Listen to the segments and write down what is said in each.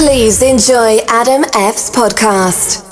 Please enjoy Adam F's podcast.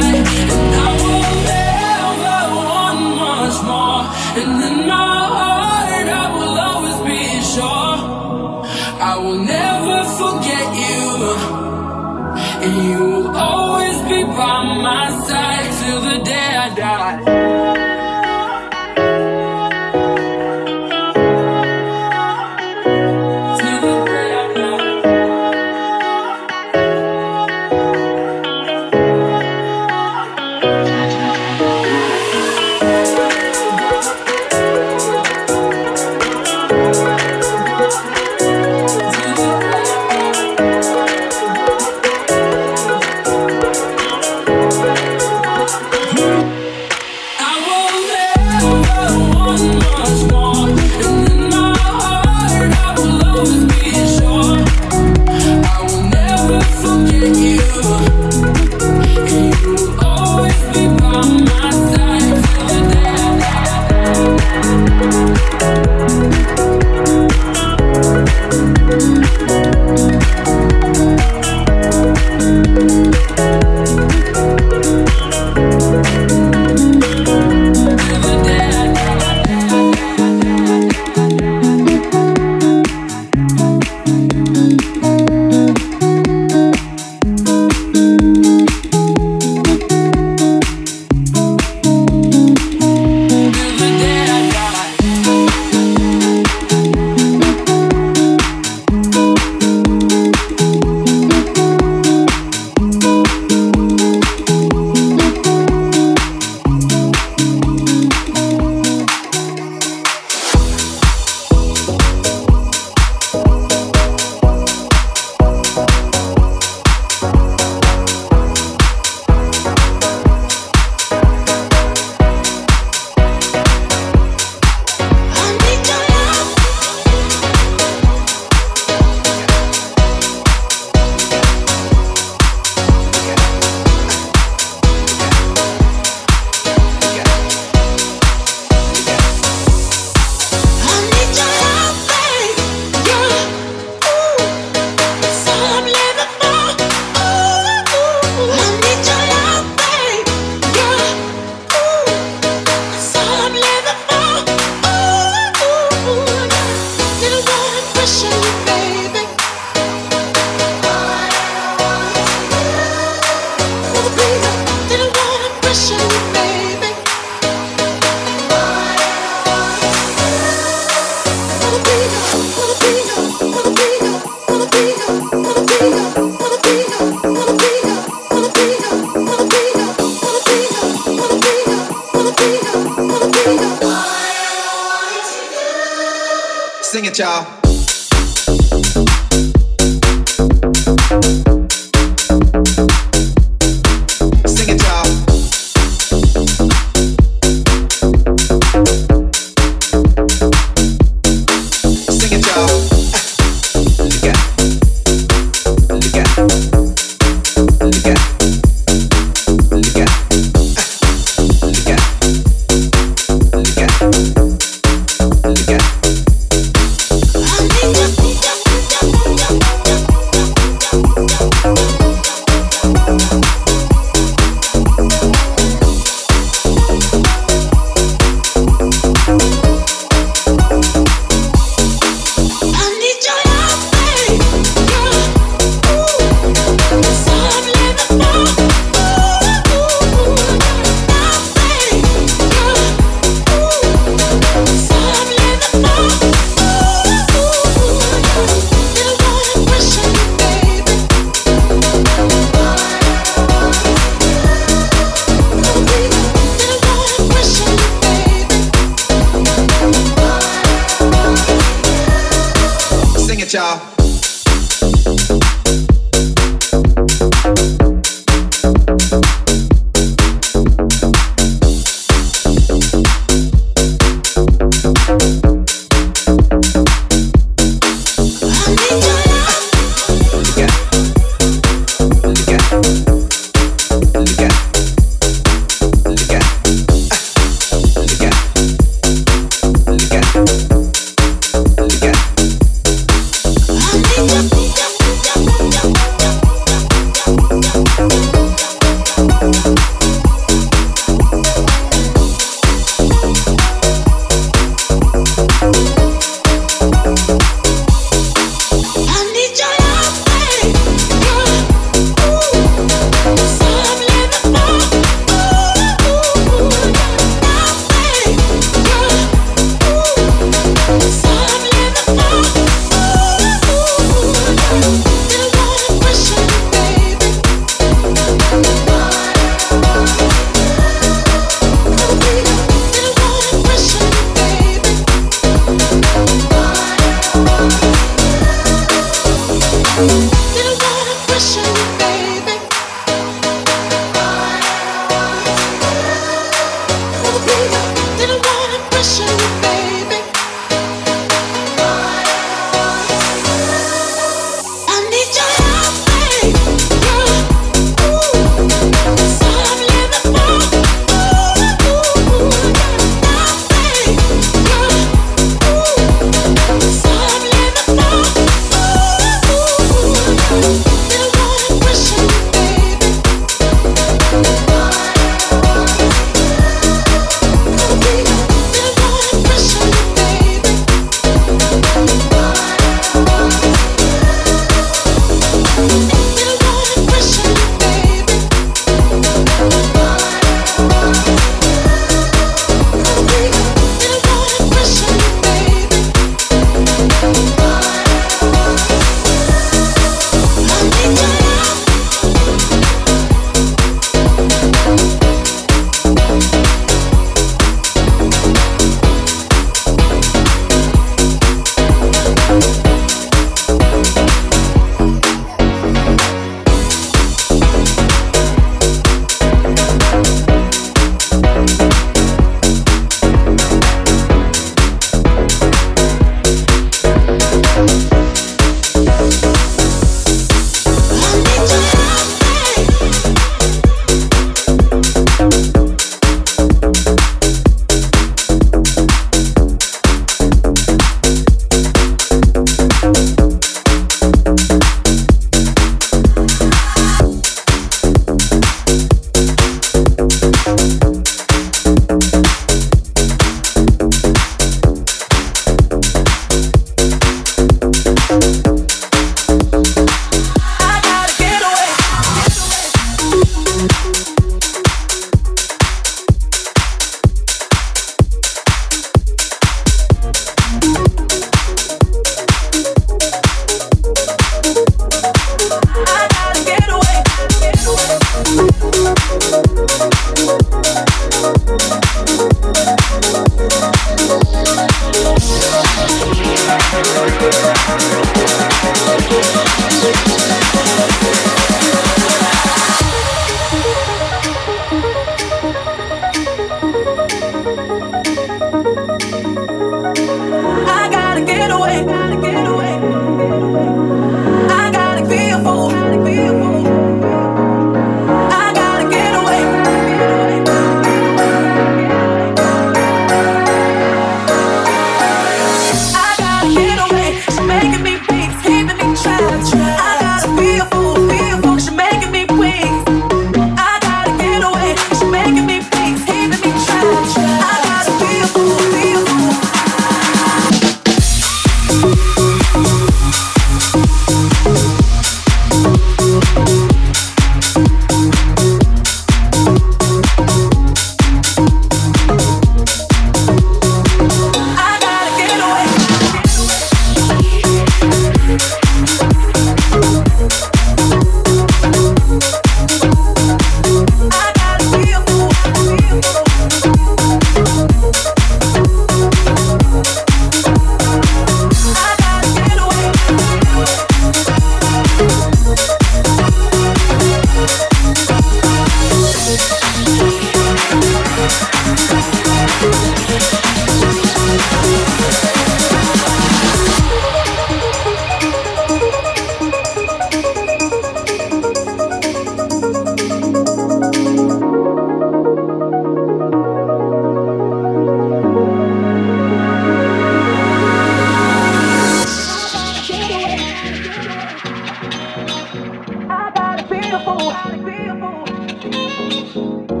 Beautiful. a fool.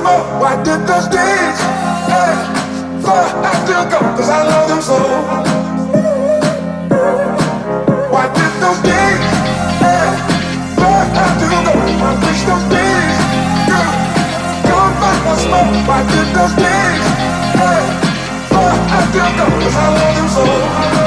smoke, why did those days Hey, for I still go, cause I love them so. Why did those days? Hey, for I still go, I wish those days. Girl, come back and smoke, why did those days? Hey, for I still go, cause I love them so.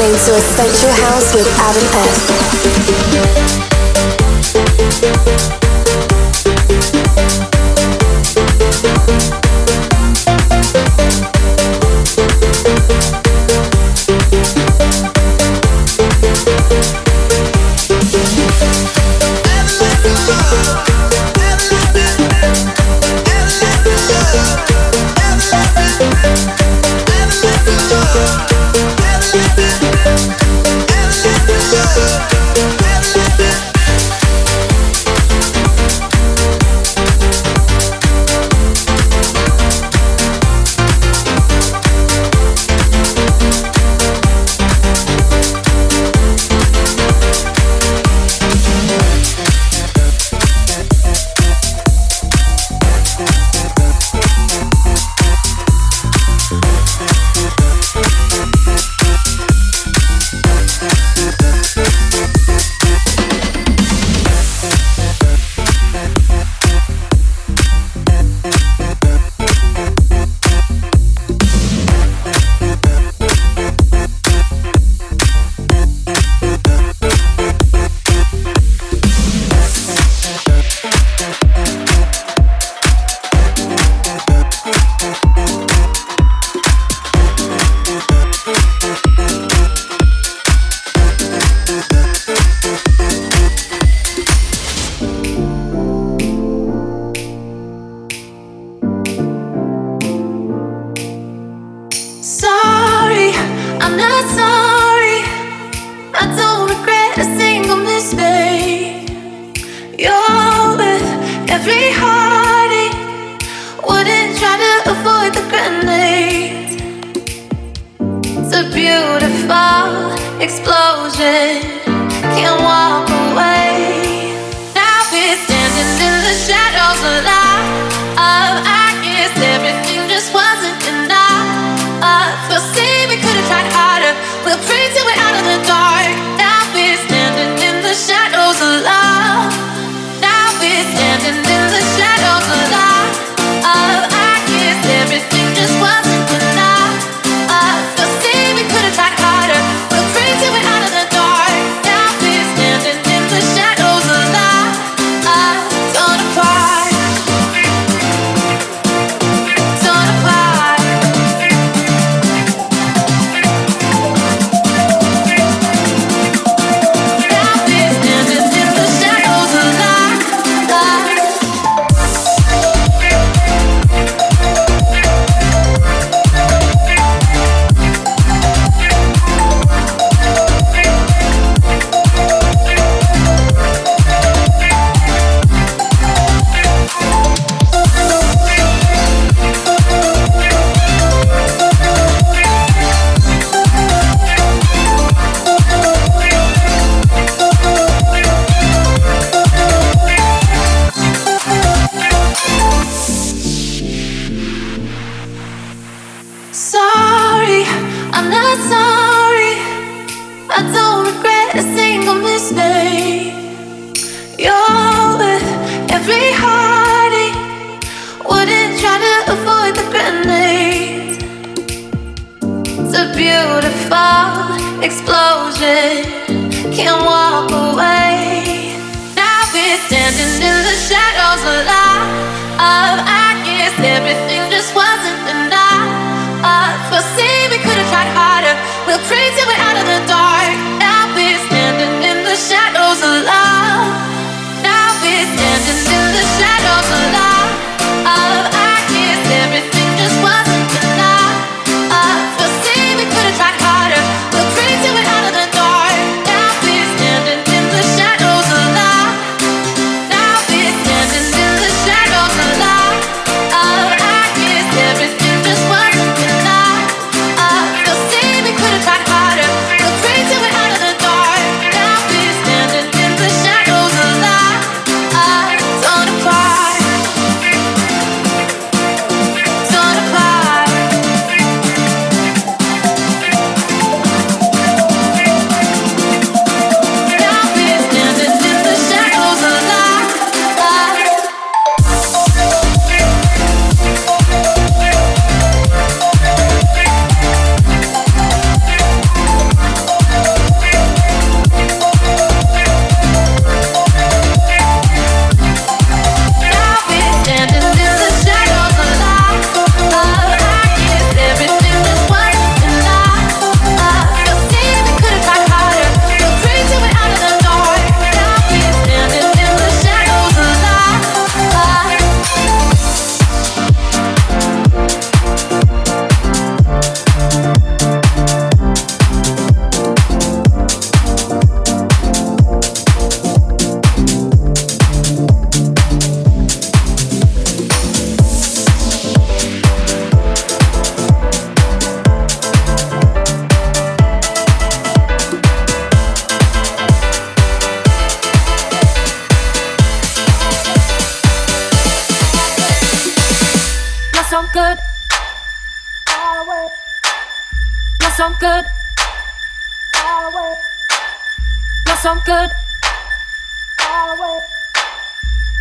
Listening to Essential House with Adam S.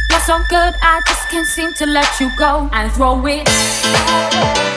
You're so good, I just can't seem to let you go. And throw it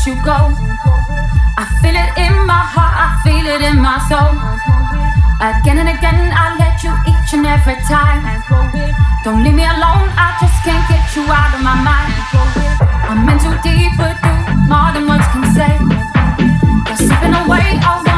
let you go. I feel it in my heart, I feel it in my soul. Again and again, I let you each and every time. Don't leave me alone, I just can't get you out of my mind. I'm in too deep, but do more than words can say. You're slipping away, oh.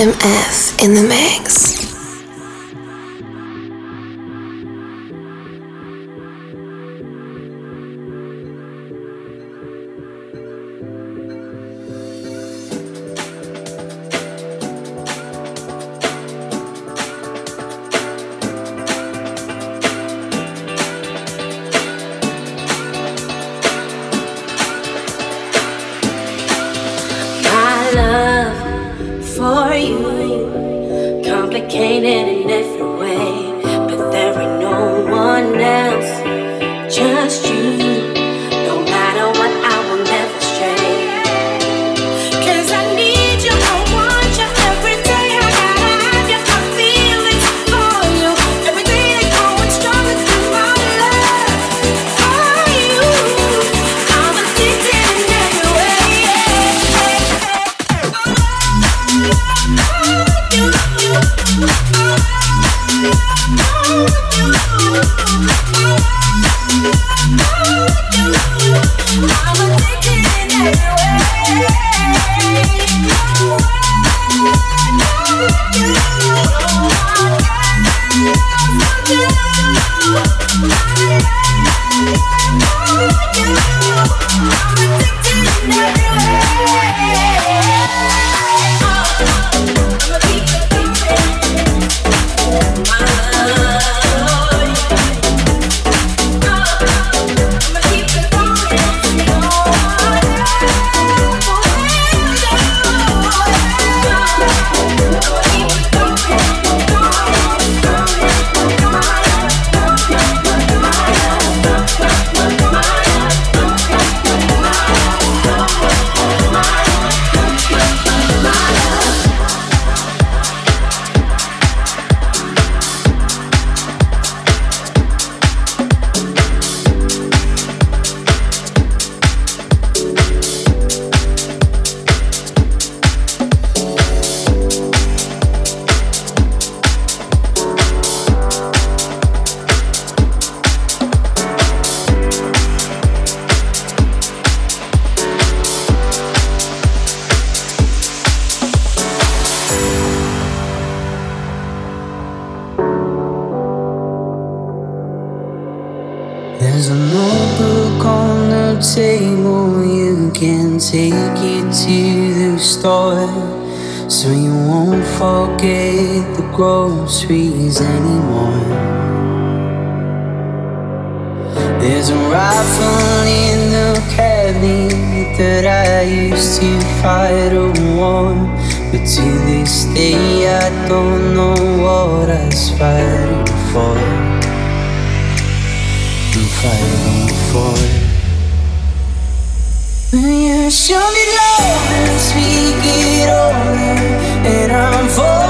Adam F in the mix. for it. I'm when. You show me love and speak it over, and I'm falling.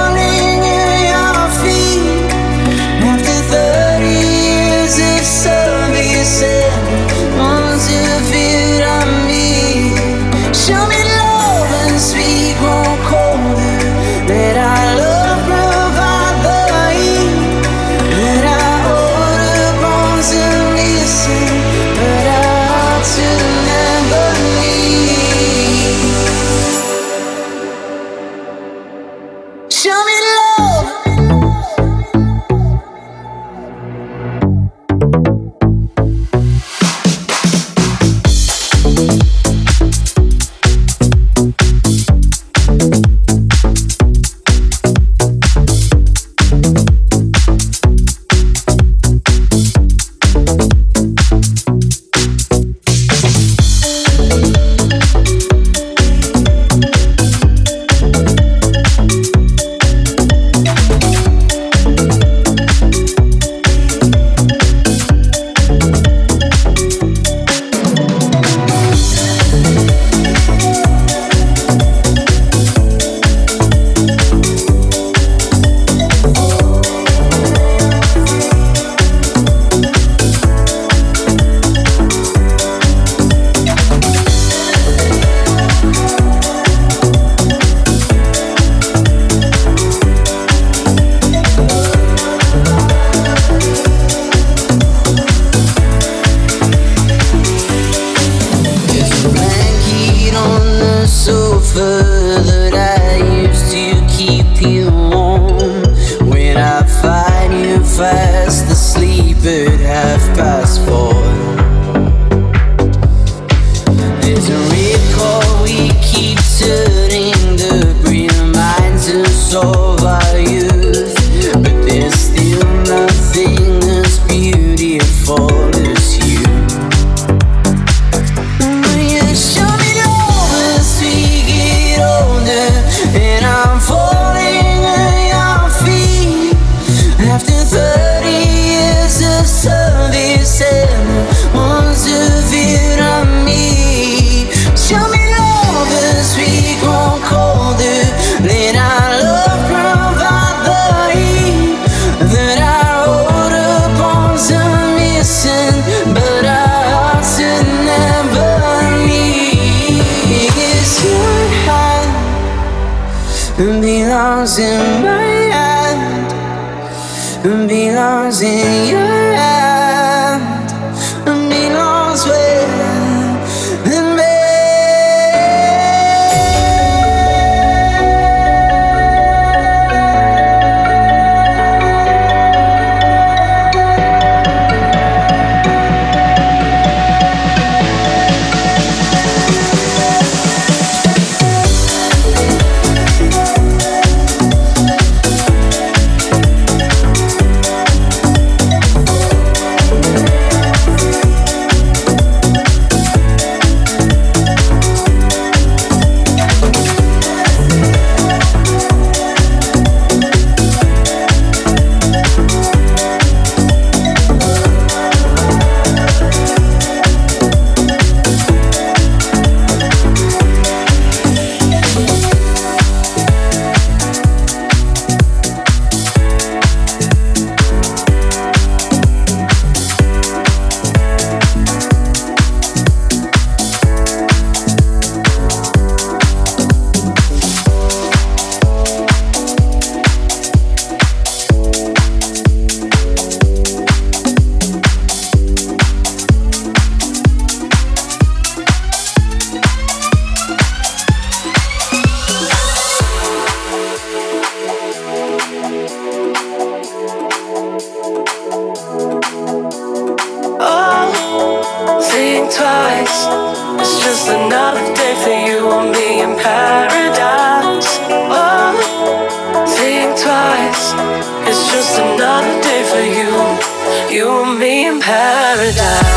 Can